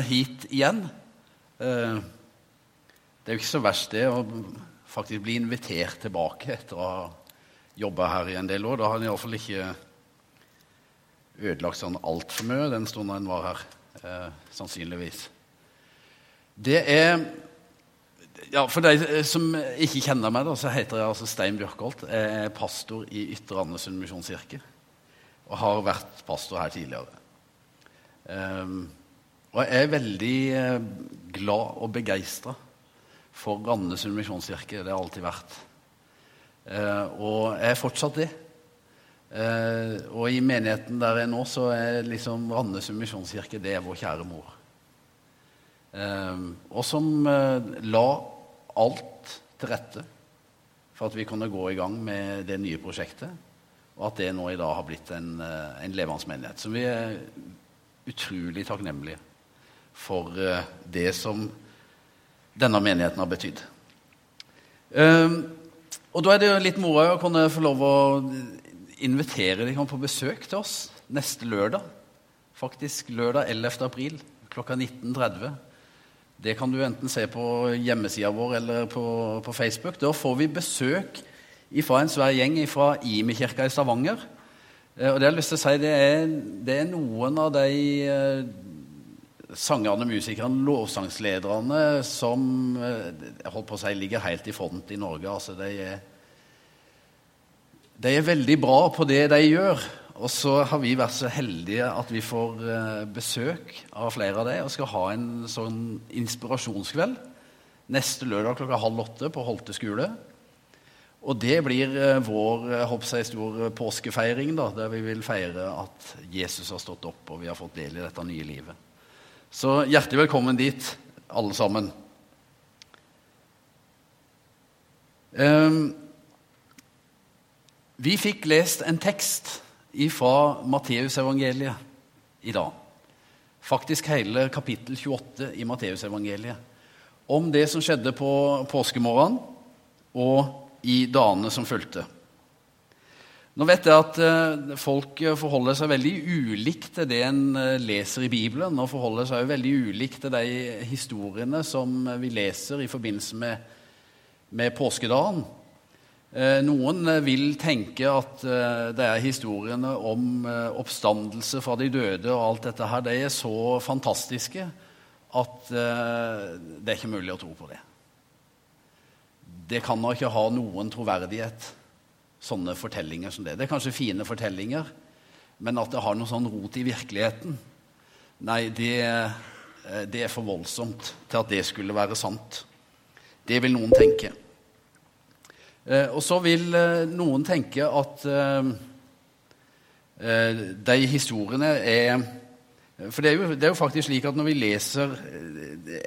hit igjen. Eh, det er jo ikke så verst, det, å faktisk bli invitert tilbake etter å ha jobba her i en del år. Da har en iallfall ikke ødelagt sånn altfor mye den stunden en var her, eh, sannsynligvis. Det er ja, For de som ikke kjenner meg, da, så heter jeg altså Stein Bjørkholt. Jeg er pastor i Ytre Andesund misjonskirke og har vært pastor her tidligere. Um, og jeg er veldig eh, glad og begeistra for Randesund misjonskirke. Det har alltid vært. Eh, og jeg er fortsatt det. Eh, og i menigheten der jeg er nå, så er liksom Randesund misjonskirke det er vår kjære mor. Og som la alt til rette for at vi kunne gå i gang med det nye prosjektet. Og at det nå i dag har blitt en, en levende menighet. Som vi er utrolig takknemlige for eh, det som denne menigheten har betydd. Ehm, og da er det jo litt moro å kunne få lov å invitere dere på besøk til oss neste lørdag. Faktisk lørdag 11. april klokka 19.30. Det kan du enten se på hjemmesida vår eller på, på, Facebook. Da får vi besøk fra en svær gjeng fra Imi-kirka i Stavanger. Eh, og det jeg har lyst til å si, det er, det er noen av de eh, sangerne, musikerne, lovsangslederne som eh, holdt på å si, ligger helt i front i Norge. Altså, de, er, de er veldig bra på det de gjør. Og så har vi vært så heldige at vi får eh, besøk av flere av dem og skal ha en sånn inspirasjonskveld neste lørdag klokka halv åtte på Holte skole. Og det blir eh, vår jeg, stor påskefeiring, da, der vi vil feire at Jesus har stått opp og vi har fått del i dette nye livet. Så hjertelig velkommen dit, alle sammen. Um, vi fikk lest en tekst fra Matteusevangeliet i dag. Faktisk hele kapittel 28 i Matteusevangeliet. Om det som skjedde på påskemorgenen og i dagene som fulgte. Nå vet jeg at eh, folk forholder seg veldig ulikt til det en eh, leser i Bibelen, og forholder seg veldig ulikt til de historiene som vi leser i forbindelse med, med påskedagen. Eh, noen vil tenke at det er historiene om oppstandelse fra de døde og alt dette her, de er så fantastiske at det er ikke mulig å tro på det. Det kan da ikke ha noen troverdighet sånne fortellinger som det. Det er kanskje fine fortellinger, men at det har noe sånn rot i virkeligheten Nei, det, eh, det, er for voldsomt til at det skulle være sant. Det vil noen tenke. Eh, og så vil eh, noen tenke at de historiene er For det er, jo, det er, jo, faktisk slik at når vi leser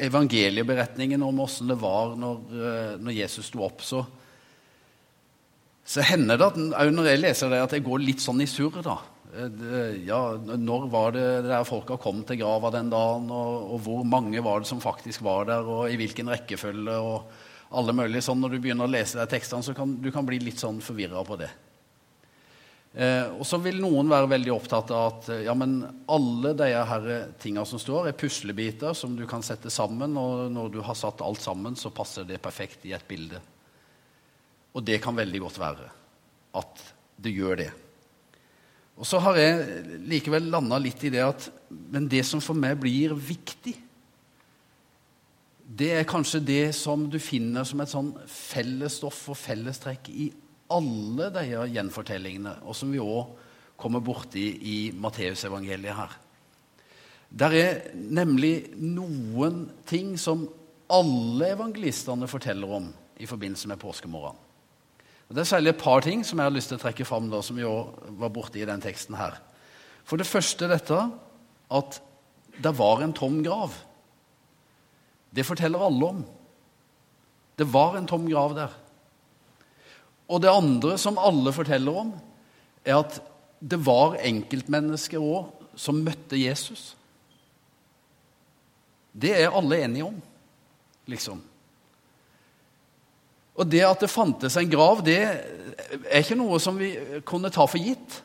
evangelieberetningen om åssen det var når, når Jesus sto opp, så, så hender det at når jeg leser det, at jeg går litt sånn i surr. da. Eh, ja, Når var det der folka kom til grava den dagen, og, og, hvor mange var det som faktisk var der, og i hvilken rekkefølge, og alle mulige sånn. Når du begynner å lese de tekstene, så kan du kan bli litt sånn forvirra på det. Eh, og så vil noen være veldig opptatt av at ja, men alle de her tinga som står, er puslebiter som du kan sette sammen, og når du har satt alt sammen, så passer det perfekt i et bilde. Og det kan veldig godt være at det gjør det. Og så har jeg likevel landa litt i det at Men det som for meg blir viktig, det er kanskje det som du finner som et sånn fellesstoff og fellestrekk i alle de gjenfortellingene, og som vi òg kommer borti i Matteusevangeliet her. Der er nemlig noen ting som alle evangelistene forteller om i forbindelse med påskemorgenen. Og Det er særlig et par ting som jeg har lyst til å trekke fram, da, som også var borte i den teksten her. For det første dette at det var en tom grav. Det forteller alle om. Det var en tom grav der. Og det andre som alle forteller om, er at det var enkeltmennesker òg som møtte Jesus. Det er alle enige om, liksom. Og det at det fantes en grav, det er ikke noe som vi kunne ta for gitt.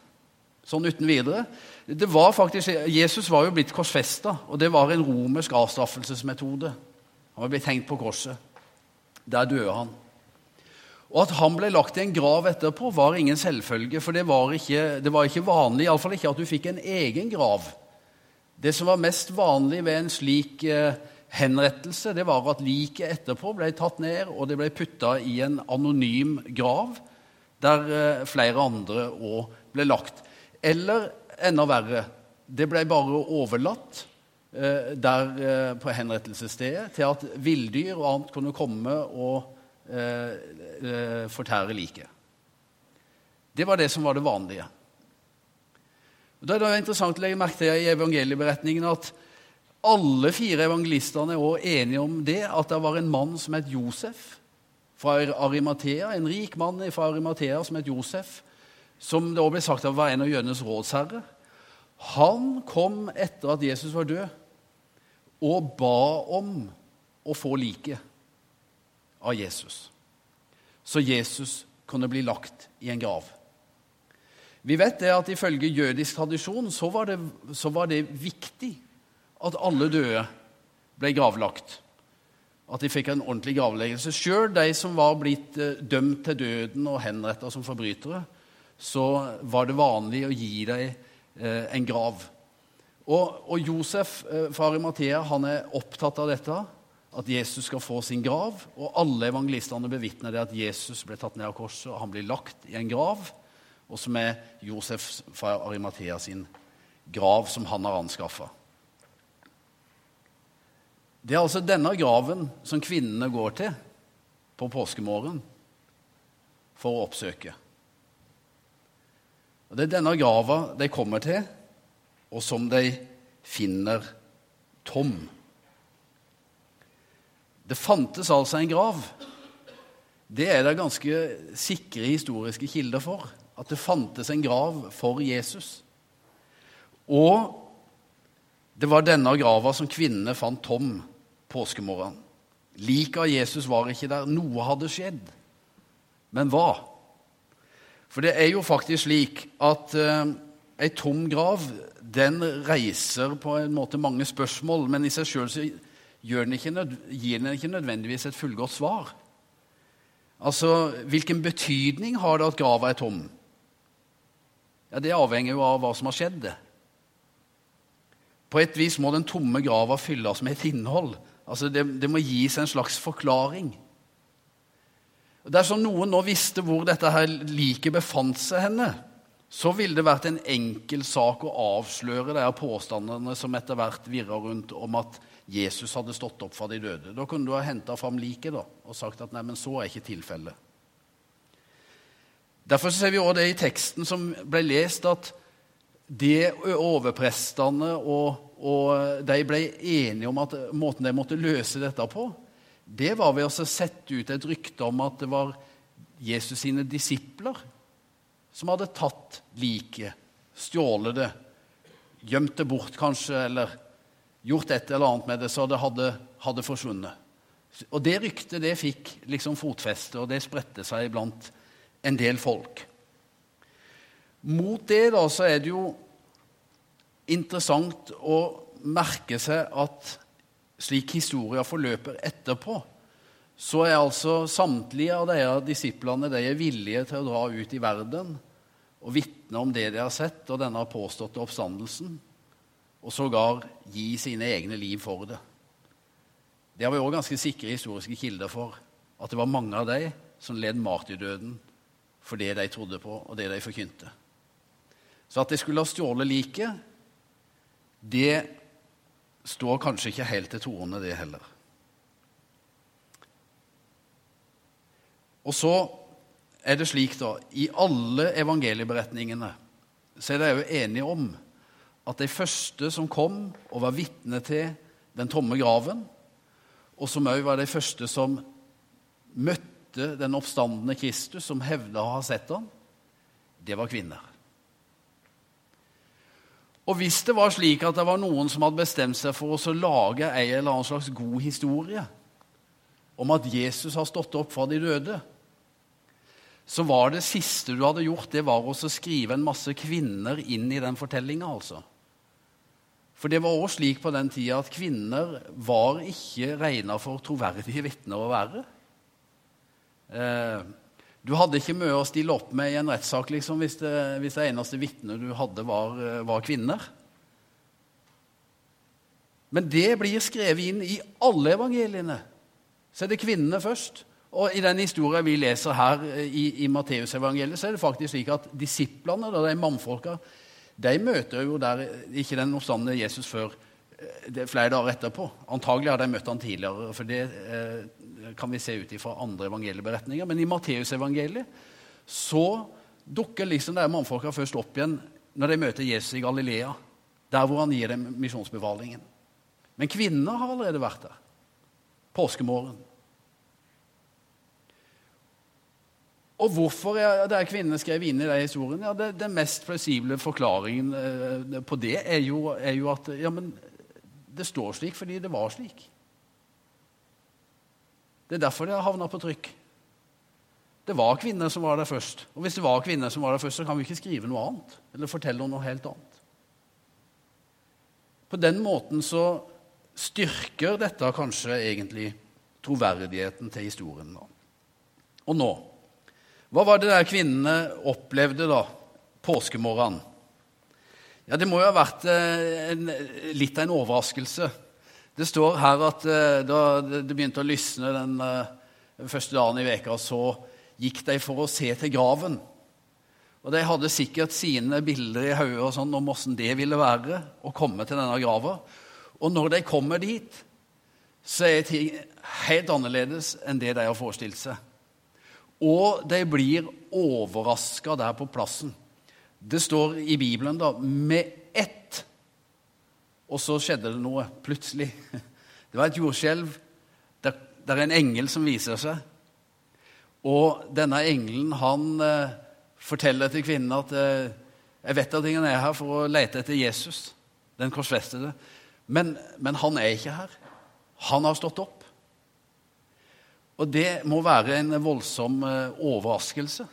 sånn uten videre. Det var faktisk, Jesus var jo blitt korsfesta, og det var en romersk avstraffelsesmetode. Han var blitt hengt på korset. Der døde han. Og at han ble lagt i en grav etterpå, var ingen selvfølge, for det var ikke, det var ikke vanlig, iallfall ikke at du fikk en egen grav. Det som var mest vanlig ved en slik eh, henrettelse, det var at liket etterpå ble tatt ned, og det ble putta i en anonym grav, der eh, flere andre òg ble lagt. Eller enda verre, det ble bare overlatt eh, der eh, på henrettelsesstedet til at villdyr og annet kunne komme og fortære liket. Det var det som var det vanlige. Da er det interessant å legge merke til i evangelieberetningen at alle fire evangelistene er også enige om det, at det var en mann som het Josef fra Arimathea, en rik mann fra Arimathea som het Josef, som det også ble sagt at var en av jødenes rådsherrer. Han kom etter at Jesus var død, og ba om å få liket av Jesus. Så Jesus kunne bli lagt i en grav. Vi vet det at ifølge jødisk tradisjon så var, det, så var det viktig at alle døde ble gravlagt. At de fikk en ordentlig gravleggelse. Sjøl de som var blitt eh, dømt til døden og henretta som forbrytere, så var det vanlig å gi dem eh, en grav. Og, og Josef eh, fra Arimathea han er opptatt av dette, at Jesus skal få sin grav. Og alle evangelistene bevitner det at Jesus ble tatt ned av korset, og han blir lagt i en grav, og som er Josef fra Arimathea sin grav, som han har anskaffa. Det er altså denne graven som kvinnene går til på påskemorgen for å oppsøke. Og Det er denne grava de kommer til, og som de finner tom. Det fantes altså en grav. Det er det ganske sikre historiske kilder for. At det fantes en grav for Jesus. Og det var denne grava som kvinnene fant tom påskemorgen. Liket av Jesus var ikke der. Noe hadde skjedd. Men hva? For det er jo faktisk slik at uh, ei tom grav den reiser på en måte mange spørsmål, men i seg sjøl gir den ikke nødvendigvis et fullgodt svar. Altså, Hvilken betydning har det at grava er tom? Ja, Det avhenger jo av hva som har skjedd. det. På et vis må den tomme grava fylles med et innhold. Altså, det, det må gis en slags forklaring. Dersom noen nå visste hvor dette her liket befant seg henne, så ville det vært en enkel sak å avsløre de påstandene som etter hvert virra rundt om at Jesus hadde stått opp fra de døde. Da kunne du ha henta fram liket og sagt at nei, men så er ikke tilfellet. Derfor ser vi også det i teksten som ble lest, at det overprestene og, og de ble enige om at måten de måtte løse dette på, det var ved å sette ut et rykte om at det var Jesus sine disipler som hadde tatt liket, stjålet det, gjemt det bort kanskje, eller gjort et eller annet med det så det hadde, hadde forsvunnet. Og Det ryktet det fikk liksom fotfeste, og det spredte seg blant en del folk. Mot det da, så er det jo interessant å merke seg at slik historien forløper etterpå, så er altså samtlige av disse disiplene de er villige til å dra ut i verden og vitne om det de har sett, og denne påståtte oppstandelsen, og sågar gi sine egne liv for det. Det har vi òg ganske sikre historiske kilder for, at det var mange av de som led martyrdøden for det de trodde på, og det de forkynte. Så at de skulle ha stjålet liket, det står kanskje ikke helt til troende, det heller. Og så er det slik, da, i alle evangelieberetningene så er de jo enige om at de første som kom og var vitne til den tomme graven, og som òg var de første som møtte den oppstandende Kristus, som hevda å ha sett ham, det var kvinner. Og hvis det var slik at det var noen som hadde bestemt seg for å lage en eller annen slags god historie om at Jesus har stått opp fra de døde, så var det siste du hadde gjort, det var å skrive en masse kvinner inn i den fortellinga. Altså. For det var også slik på den tida at kvinner var ikke regna for troverdige vitner å være. Eh, du hadde ikke mye å stille opp med i en rettssak liksom, hvis, det, hvis det eneste vitnet du hadde, var, eh, var kvinner. Men det blir skrevet inn i alle evangeliene. Så er det kvinnene først. Og I den historien vi leser her eh, i, i Matteusevangeliet, så er det faktisk slik at disiplene, da, de mannfolka, de møter jo der, ikke den oppstandende Jesus før eh, er flere dager etterpå. Antagelig har de møtt han tidligere, for det eh, kan vi se ut fra andre evangelieberetninger. Men i Matteusevangeliet så dukker liksom de mannfolka først opp igjen når de møter Jesus i Galilea, der hvor han gir dem misjonsbefalingen. Men kvinnene har allerede vært der. Påskemorgen. Og hvorfor er det kvinnene skrev inn i de historiene? Ja, Den mest plausible forklaringen eh, på det er jo, er jo, at ja, det står slik fordi det var slik. Det er derfor det har havna på trykk. Det var kvinner som var der først. Og hvis det var kvinner som var der først, så kan vi ikke skrive noe annet. Eller fortelle noe helt annet. På den måten så styrker dette kanskje egentlig troverdigheten til historien. Og nå hva var det der kvinnene opplevde da, påskemorgenen? Ja, Det må jo ha vært eh, en, litt av en overraskelse. Det står her at eh, da det begynte å lysne den eh, første dagen i veka, så gikk de for å se til graven. Og De hadde sikkert sine bilder i hodet sånn om åssen det ville være å komme til denne grava. Og når de kommer dit, så er ting helt annerledes enn det de har forestilt seg. Og de blir overraska der på plassen. Det står i Bibelen da, 'med ett'. Og så skjedde det noe plutselig. Det var et jordskjelv. Det, er en engel som viser seg. Og denne engelen han eh, forteller til kvinnen at eh, 'Jeg vet at ingen er her for å lete etter Jesus, den korsfestede.' Men, men han er ikke her. Han har stått opp. Og det må være en voldsom eh, overraskelse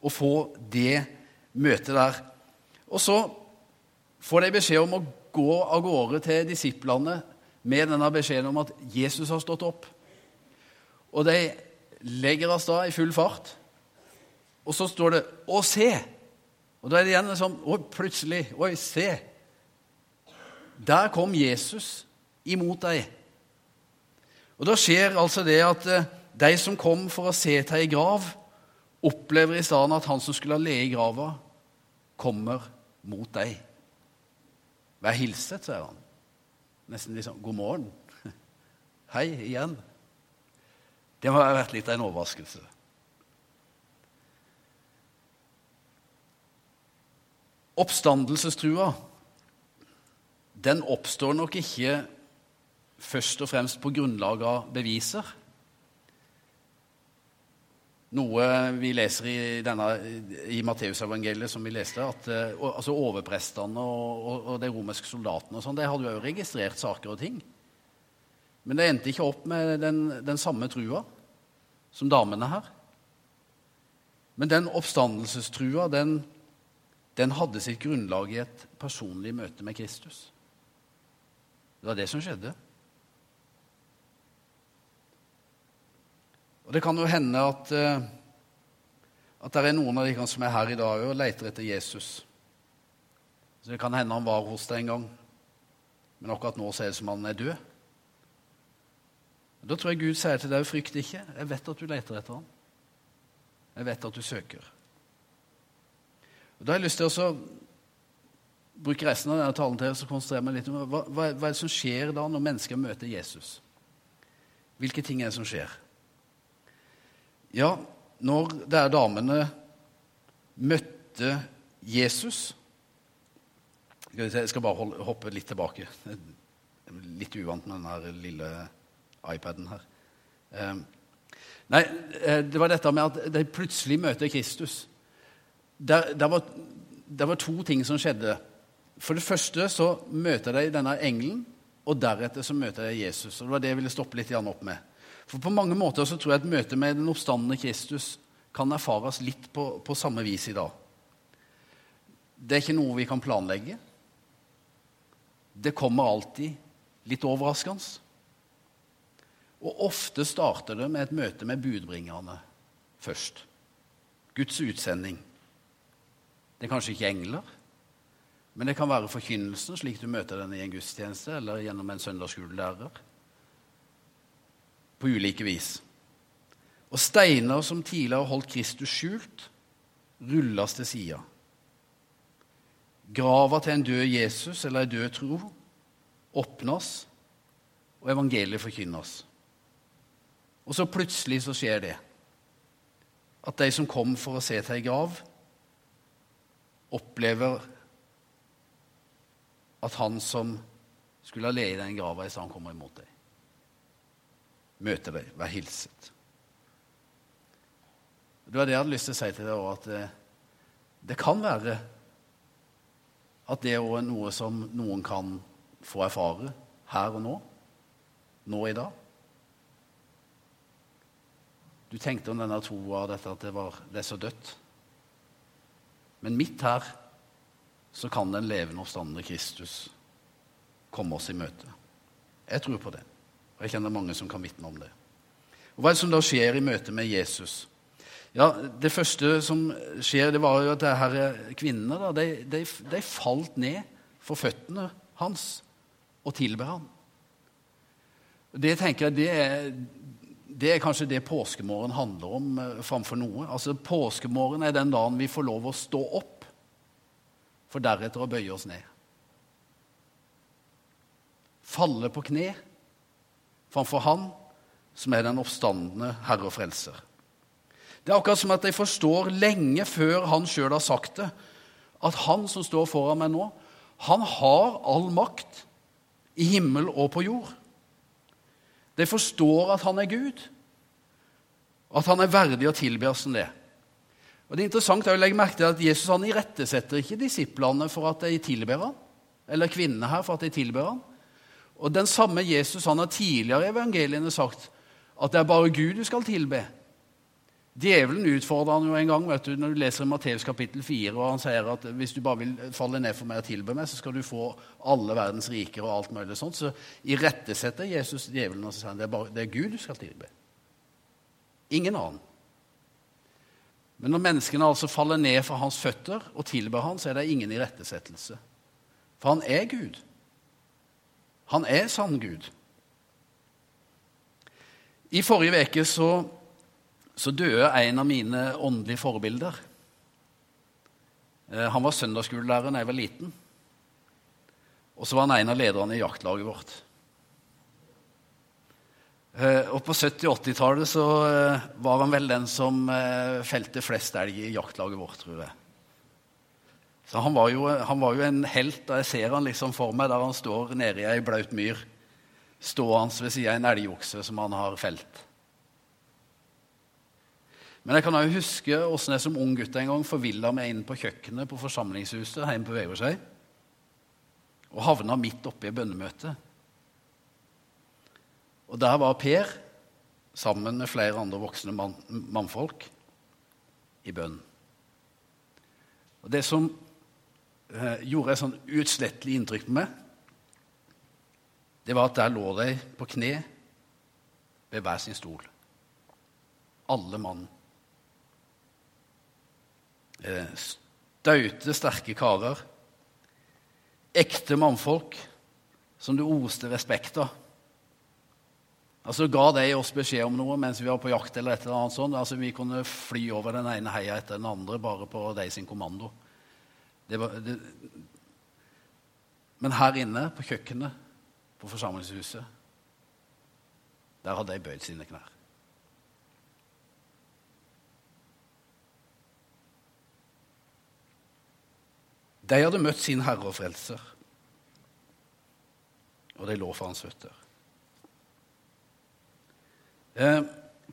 å få det møtet der. Og så får de beskjed om å gå av gårde til disiplene med denne beskjeden om at Jesus har stått opp. Og de legger av sted i full fart. Og så står det 'Å, se'. Og da er det igjen sånn Oi, plutselig. Oi, se. Der kom Jesus imot deg. Og Da skjer altså det at eh, de som kom for å se til ei grav, opplever i stedet at han som skulle ha ligget i grava, kommer mot deg. Vær hilset, sier han. Nesten liksom God morgen. Hei igjen. Det må ha vært litt av en overraskelse. Oppstandelsestrua den oppstår nok ikke først og fremst på grunnlag av beviser. Noe vi leser i, denne, i Matteusevangeliet, som vi leste, at uh, altså overprestene og, og, og, de romerske soldatene og sånn, de hadde jo også registrert saker og ting. Men det endte ikke opp med den, den samme trua som damene her. Men den oppstandelsestrua, den, den hadde sitt grunnlag i et personlig møte med Kristus. Det var det som skjedde. Og Det kan jo hende at, eh, at det er noen av de som er her i dag og leter etter Jesus. Så Det kan hende han var hos deg en gang, men akkurat nå ser det som han er død. Da tror jeg Gud sier til deg frykt ikke. Jeg vet at du leter etter ham. Jeg vet at du søker. Og Da har jeg lyst til å bruke resten av denne talen til å konsentrere meg litt om hva, hva, hva er det som skjer da når mennesker møter Jesus. Hvilke ting er det som skjer? Ja, når der damene møtte Jesus Jeg skal bare hoppe litt tilbake. Litt uvant med denne lille iPaden her. Ehm, nei, eh, det var dette med at de plutselig møter Kristus. Det var, var, to ting som skjedde. For det første så møter de denne engelen, og deretter så møter de Jesus. Og Det var det jeg ville stoppe litt opp med. For på mange måter så tror jeg at møtet med den oppstandende Kristus kan erfares litt på, på samme vis i dag. Det er ikke noe vi kan planlegge. Det kommer alltid litt overraskende. Og ofte starter det med et møte med budbringerne først. Guds utsending. Det er kanskje ikke engler, men det kan være forkynnelsen, slik du møter den i en gudstjeneste eller gjennom en søndagsskolelærer. På ulike vis. Og steiner som tidligere holdt Kristus skjult, rulles til sida. Grava til en død Jesus eller en død tro åpnes, og evangeliet forkynnes. Og så plutselig så skjer det. At de som kom for å se til ei grav, opplever at han som skulle ha ledet den grava i stedet, kommer imot dem. Møter deg. vær hilset. Det var det jeg hadde lyst til å si til deg òg, at det, det, kan være at det òg er noe som noen kan få erfare her og nå, nå i dag. Du tenkte om denne troa dette at det, var, det er så dødt. Men midt her så kan den levende oppstandende Kristus komme oss i møte. Jeg tror på det. Og jeg kjenner mange som kan vitne om det. Og Hva er det som da skjer i møte med Jesus? Ja, Det første som skjer, det var jo at disse kvinnene da, de, de, de, falt ned for føttene hans og tilber ham. Det tenker jeg, det er, det er kanskje det påskemorgen handler om eh, framfor noe. Altså Påskemorgen er den dagen vi får lov å stå opp, for deretter å bøye oss ned. Falle på kne framfor Han som er den oppstandende Herre og Frelser. Det er akkurat som at de forstår lenge før han sjøl har sagt det, at han som står foran meg nå, han har all makt i himmel og på jord. De forstår at han er Gud, at han er verdig å tilbe som det. Og Det er interessant å legge merke til at Jesus han irettesetter ikke disiplene for at de tilber ham, eller kvinnene her for at de tilber han. Og Den samme Jesus han har tidligere i evangeliene sagt at det er bare Gud du skal tilbe. Djevelen utfordrer han jo en gang vet du, når du leser Matteus kapittel 4, og han sier at hvis du bare vil falle ned for meg og tilbe meg, så skal du få alle verdens riker og alt mulig sånt. Så irettesetter Jesus djevelen og sier han, det er, bare, det er Gud du skal tilbe. Ingen annen. Men når menneskene altså faller ned fra hans føtter og tilber han, så er det ingen irettesettelse. For han er Gud. Han er sann Gud. I forrige uke så så døde en av mine åndelige forbilder. Eh, han var søndagsskolelærer da jeg var liten. Og så var han en av lederne i jaktlaget vårt. Eh, og på 70- og 80-tallet så eh, var han vel den som felte flest elg i jaktlaget vårt, tror jeg. Så han var, jo, han var jo en helt, og jeg ser han liksom for meg der han står nede i ei blaut myr, stående ved sida av en elgokse som han har felt. Men jeg kan også huske åssen jeg som ung gutt en gang forvilla meg inn på kjøkkenet på forsamlingshuset hjemme på Vegårshei og havna midt oppe i bønnemøtet. Og der var Per sammen med flere andre voksne mann, mannfolk i bønn. Og Det som eh, gjorde et sånn utslettelig inntrykk på meg, det var at der lå de på kne ved hver sin stol. Alle mann. Eh, staute, sterke karer. Ekte mannfolk som du oste respekt av. Altså Ga de oss beskjed om noe mens vi var på jakt? eller et eller annet sånt. Altså Vi kunne fly over den ene heia etter den andre bare på de sin kommando. Det var, det... Men her inne på kjøkkenet på forsamlingshuset, der hadde de bøyd sine knær. De hadde møtt sin herre og frelser, og de lå for hans føtter. Eh,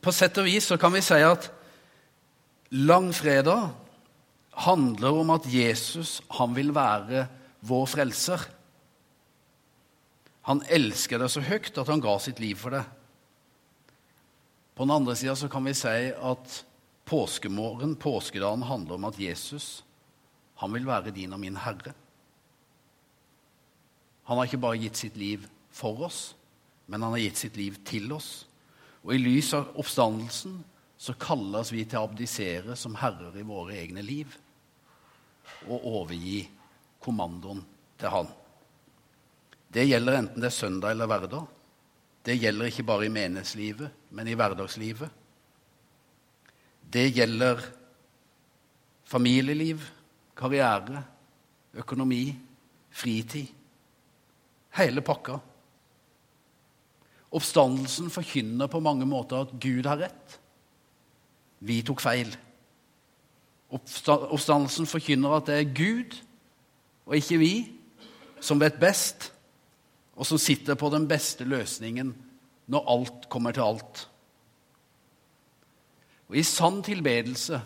på sett og vis så kan vi si at langfredag handler om at Jesus han vil være vår frelser. Han elsker det så høyt at han ga sitt liv for det. På den andre sida kan vi si at påskemorgen, påskedagen, handler om at Jesus han vil være din og min herre. Han har ikke bare gitt sitt liv for oss, men han har gitt sitt liv til oss. Og i lys av oppstandelsen så kalles vi til å abdisere som herrer i våre egne liv og overgi kommandoen til Han. Det gjelder enten det er søndag eller hverdag. Det gjelder ikke bare i menighetslivet, men i hverdagslivet. Det gjelder familieliv, karriere, økonomi, fritid. Hele pakka. Oppstandelsen forkynner på mange måter at Gud har rett. Vi tok feil. Oppstandelsen forkynner at det er Gud og ikke vi som vet best, og som sitter på den beste løsningen når alt kommer til alt. Og I sann tilbedelse,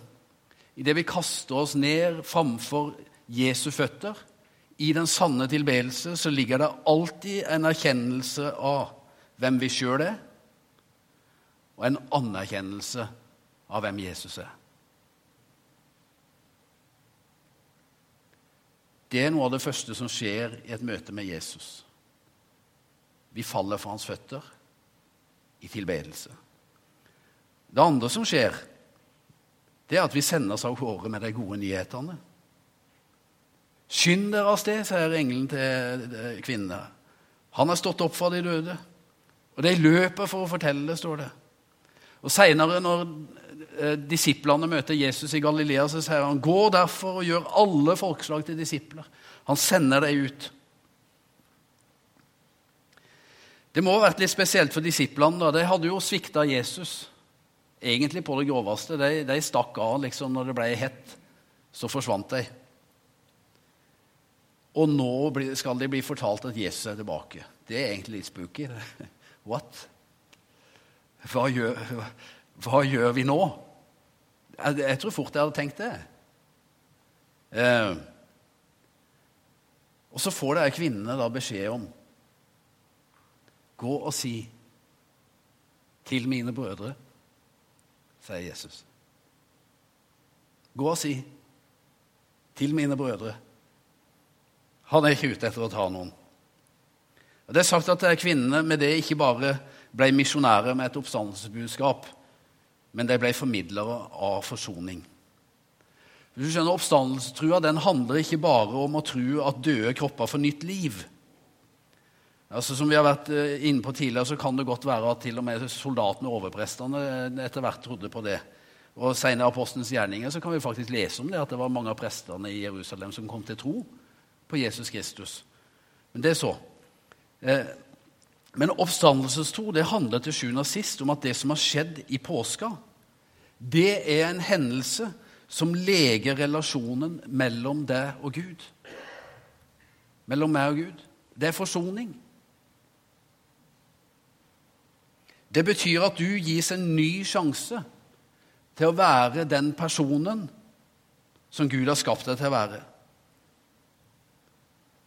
idet vi kaster oss ned framfor Jesu føtter, i den sanne tilbedelse så ligger det alltid en erkjennelse av hvem vi sjøl er, og en anerkjennelse av hvem Jesus er. Det er noe av det første som skjer i et møte med Jesus. Vi faller for hans føtter i tilbedelse. Det andre som skjer, det er at vi sender oss av gårde med de gode nyhetene. Skynd dere av sted, sier engelen til kvinnene. Han er stått opp fra de døde. Og de løper for å fortelle det, står det. Og Seinere, når eh, disiplene møter Jesus i Galilea, så sier han, 'Gå derfor og gjør alle folkeslag til disipler.' Han sender dem ut. Det må ha vært litt spesielt for disiplene. da. De hadde jo svikta Jesus, egentlig på det groveste. De, de stakk av liksom når det ble hett. Så forsvant de. Og nå skal de bli fortalt at Jesus er tilbake. Det er egentlig litt spooky. What? Hva gjør, hva gjør vi nå? Jeg, tror fort jeg hadde tenkt det. Eh, og så får disse kvinnene da beskjed om Gå og si til mine brødre, sier Jesus. Gå og si til mine brødre. Han er ikke ute etter å ta noen. Og Det er sagt at kvinnene med det ikke bare ble misjonærer med et oppstandelsesbudskap, men de ble formidlere av forsoning. Du skjønner, Oppstandelsestrua den handler ikke bare om å tro at døde kropper får nytt liv. Altså, som vi har vært eh, inne på tidligere, så kan det godt være at til og med soldatene og overprestene eh, etter hvert trodde på det. Og Senere i Apostelens gjerninger så kan vi faktisk lese om det, at det var mange av prestene i Jerusalem som kom til tro på Jesus Kristus. Men det er så. Eh, men oppstandelsestro det handler til sjuende og sist om at det som har skjedd i påska, det er en hendelse som leger relasjonen mellom deg og Gud. Mellom meg og Gud. Det er forsoning. Det betyr at du gis en ny sjanse til å være den personen som Gud har skapt deg til å være.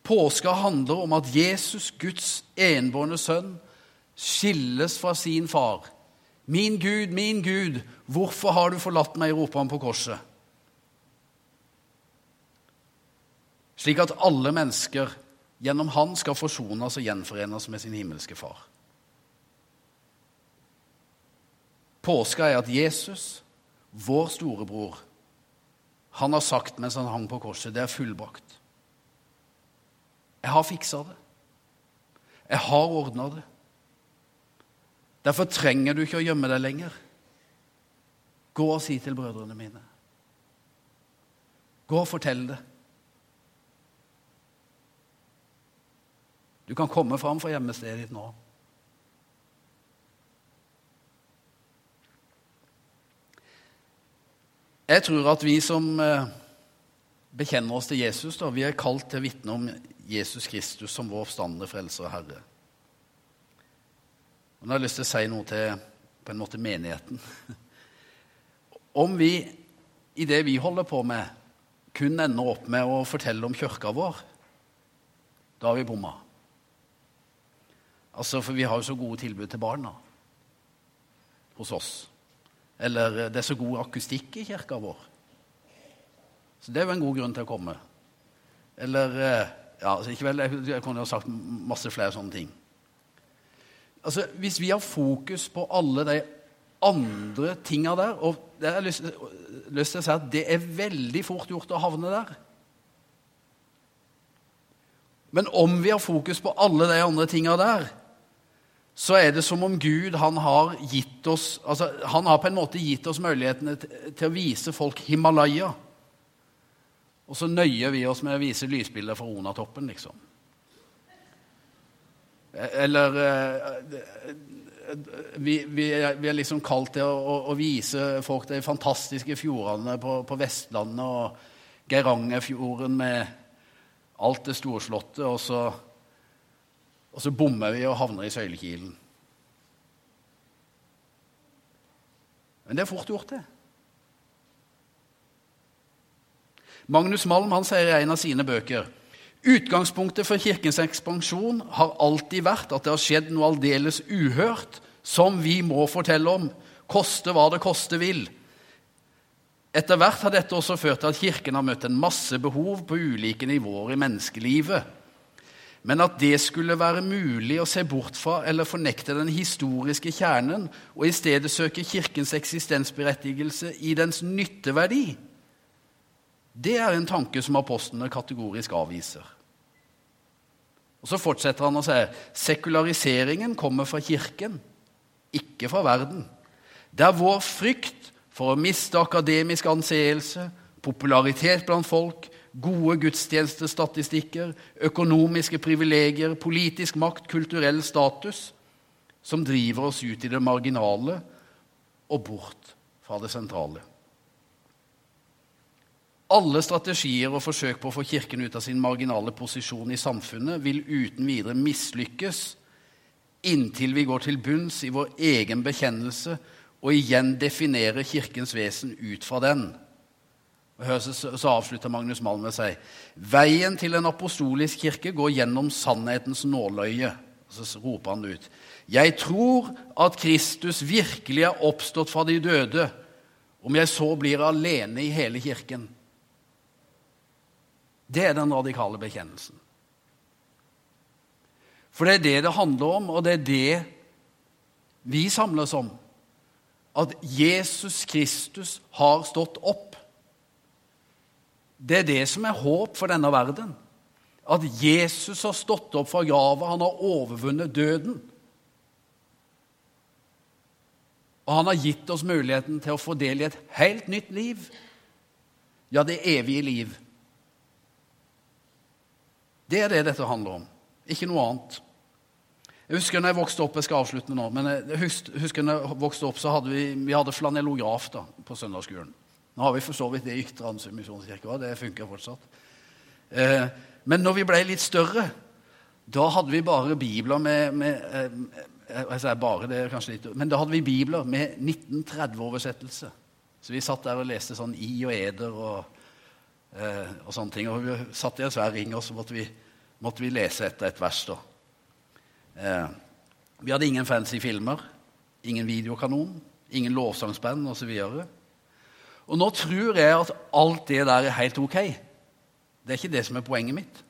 Påska handler om at Jesus, Guds enbårne sønn, skilles fra sin far. Min Gud, min Gud, hvorfor har du forlatt meg? roper han på korset. Slik at alle mennesker gjennom han skal forsones og gjenforenes med sin himmelske far. Påska er at Jesus, vår storebror, han har sagt mens han hang på korset, det er fullbrakt. Jeg har fiksa det. Jeg har ordna det. Derfor trenger du ikke å gjemme deg lenger. Gå og si til brødrene mine. Gå og fortell det. Du kan komme fram fra hjemmestedet ditt nå. Jeg tror at vi som eh, bekjenner oss til Jesus, da, vi er kalt til å vitne om Jesus Kristus som vår oppstandende frelser og Herre. Og nå har jeg lyst til å si noe til på en måte menigheten. Om vi i det vi holder på med, kun ender opp med å fortelle om kirka vår, da har vi bomma. Altså, For vi har jo så gode tilbud til barna hos oss. Eller eh, det er så god akustikk i kirka vår. Så det er jo en god grunn til å komme. Eller eh, ja, altså ikke vel, Jeg kunne jo sagt masse flere sånne ting. Altså, Hvis vi har fokus på alle de andre tinga der og det har lyst, lyst til å si at det er veldig fort gjort å havne der. Men om vi har fokus på alle de andre tinga der, så er det som om Gud han har gitt oss altså Han har på en måte gitt oss mulighetene til å vise folk Himalaya. Og så nøyer vi oss med å vise lysbilder fra Onatoppen, liksom. Eller eh, vi, vi, er, vi, er, liksom kalt til å, å, å, vise folk de fantastiske fjordene på, på Vestlandet og Geirangerfjorden med alt det storslåtte, og og så bommer vi og havner i søylekilen. Men det er fort gjort, det. Magnus Malm han sier i en av sine bøker Utgangspunktet for Kirkens ekspansjon har alltid vært at det har skjedd noe aldeles uhørt som vi må fortelle om, koste hva det koste vil. Etter hvert har dette også ført til at Kirken har møtt en masse behov på ulike nivåer i menneskelivet. Men at det skulle være mulig å se bort fra eller fornekte den historiske kjernen og i stedet søke Kirkens eksistensberettigelse i dens nytteverdi, det er en tanke som apostlene kategorisk avviser. Og Så fortsetter han å si sekulariseringen kommer fra Kirken, ikke fra verden. Det er vår frykt for å miste akademisk anseelse, popularitet blant folk, gode gudstjenestestatistikker, økonomiske privilegier, politisk makt, kulturell status, som driver oss ut i det marginale og bort fra det sentrale. Alle strategier og forsøk på å få Kirken ut av sin marginale posisjon i samfunnet vil uten videre mislykkes inntil vi går til bunns i vår egen bekjennelse og igjen definerer Kirkens vesen ut fra den. Og så, avslutter Magnus Malm med å si veien til en apostolisk kirke går gjennom sannhetens nåløye. Så roper han ut. Jeg tror at Kristus virkelig er oppstått fra de døde, om jeg så blir alene i hele kirken. Det er den radikale bekjennelsen. For det er det det handler om, og det er det vi samles om. At Jesus Kristus har stått opp. Det er det som er håp for denne verden. At Jesus har stått opp fra grava, han har overvunnet døden. Og han har gitt oss muligheten til å få del i et helt nytt liv. Ja, det evige liv. Det er det dette handler om, ikke noe annet. Jeg husker når jeg vokste opp, jeg skal avslutte nå, men jeg husker når jeg vokste opp, så hadde vi, vi hadde flanellograf da, på søndagsskolen. Nå har vi for så vidt det i Ytre Ansøy misjonskirke det funker fortsatt. Eh, men når vi ble litt større, da hadde vi bare bibler med, med eh, jeg sier bare, det kanskje litt, Men da hadde vi bibler med 1930-oversettelse. Så vi satt der og leste sånn I og Eder og Eh, og sånne ting. Og vi satt i en svær ring, og så måtte vi, måtte vi lese etter et vers. da. Eh, vi hadde ingen fancy filmer, ingen videokanon, ingen lovsangsband osv. Og, og nå tror jeg at alt det der er helt ok. Det er ikke det som er poenget mitt.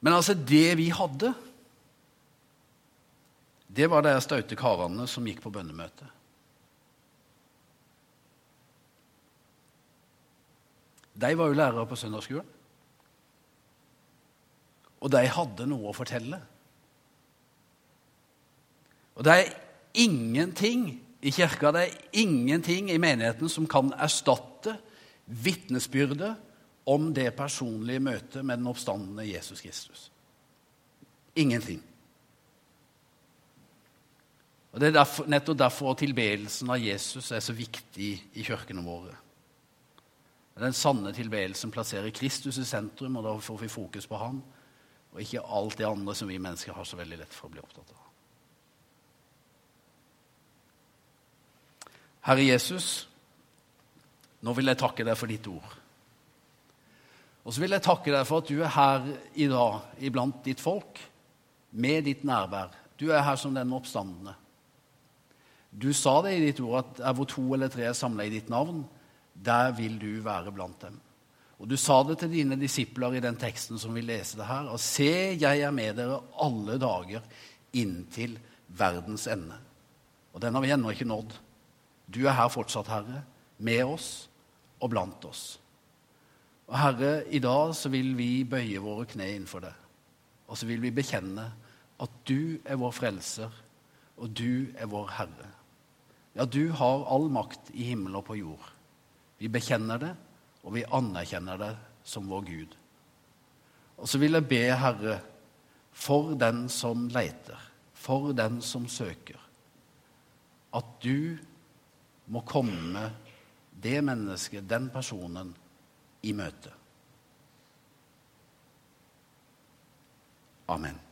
Men altså, det vi hadde, det var de staute karene som gikk på bønnemøte. De var jo lærere på søndagsskolen. Og de hadde noe å fortelle. Og det er ingenting i kirka, det er ingenting i menigheten som kan erstatte vitnesbyrdet om det personlige møtet med den oppstandende Jesus Kristus. Ingenting. Og Det er derfor, nettopp derfor tilbedelsen av Jesus er så viktig i kirkene våre. Den sanne tilbedelsen plasserer Kristus i sentrum, og da får vi fokus på ham, og ikke alt det andre som vi mennesker har så veldig lett for å bli opptatt av. Herre Jesus, nå vil jeg takke deg for ditt ord. Og så vil jeg takke deg for at du er her i dag iblant ditt folk med ditt nærvær. Du er her som den oppstandende. Du sa det i ditt ord at er hvor to eller tre er samla i ditt navn, der vil du være blant dem. Og du sa det til dine disipler i den teksten som vi leser det her. Og se, jeg er med dere alle dager inntil verdens ende. Og den har vi ennå ikke nådd. Du er her fortsatt, Herre, med oss og blant oss. Og Herre, i dag så vil vi bøye våre kne innenfor deg. Og så vil vi bekjenne at du er vår frelser, og du er vår Herre. Ja, du har all makt i himmel og på jord. Vi bekjenner det, og vi anerkjenner deg som vår Gud. Og så vil jeg be, Herre, for den som leiter, for den som søker, at du må komme det mennesket, den personen, i møte. Amen.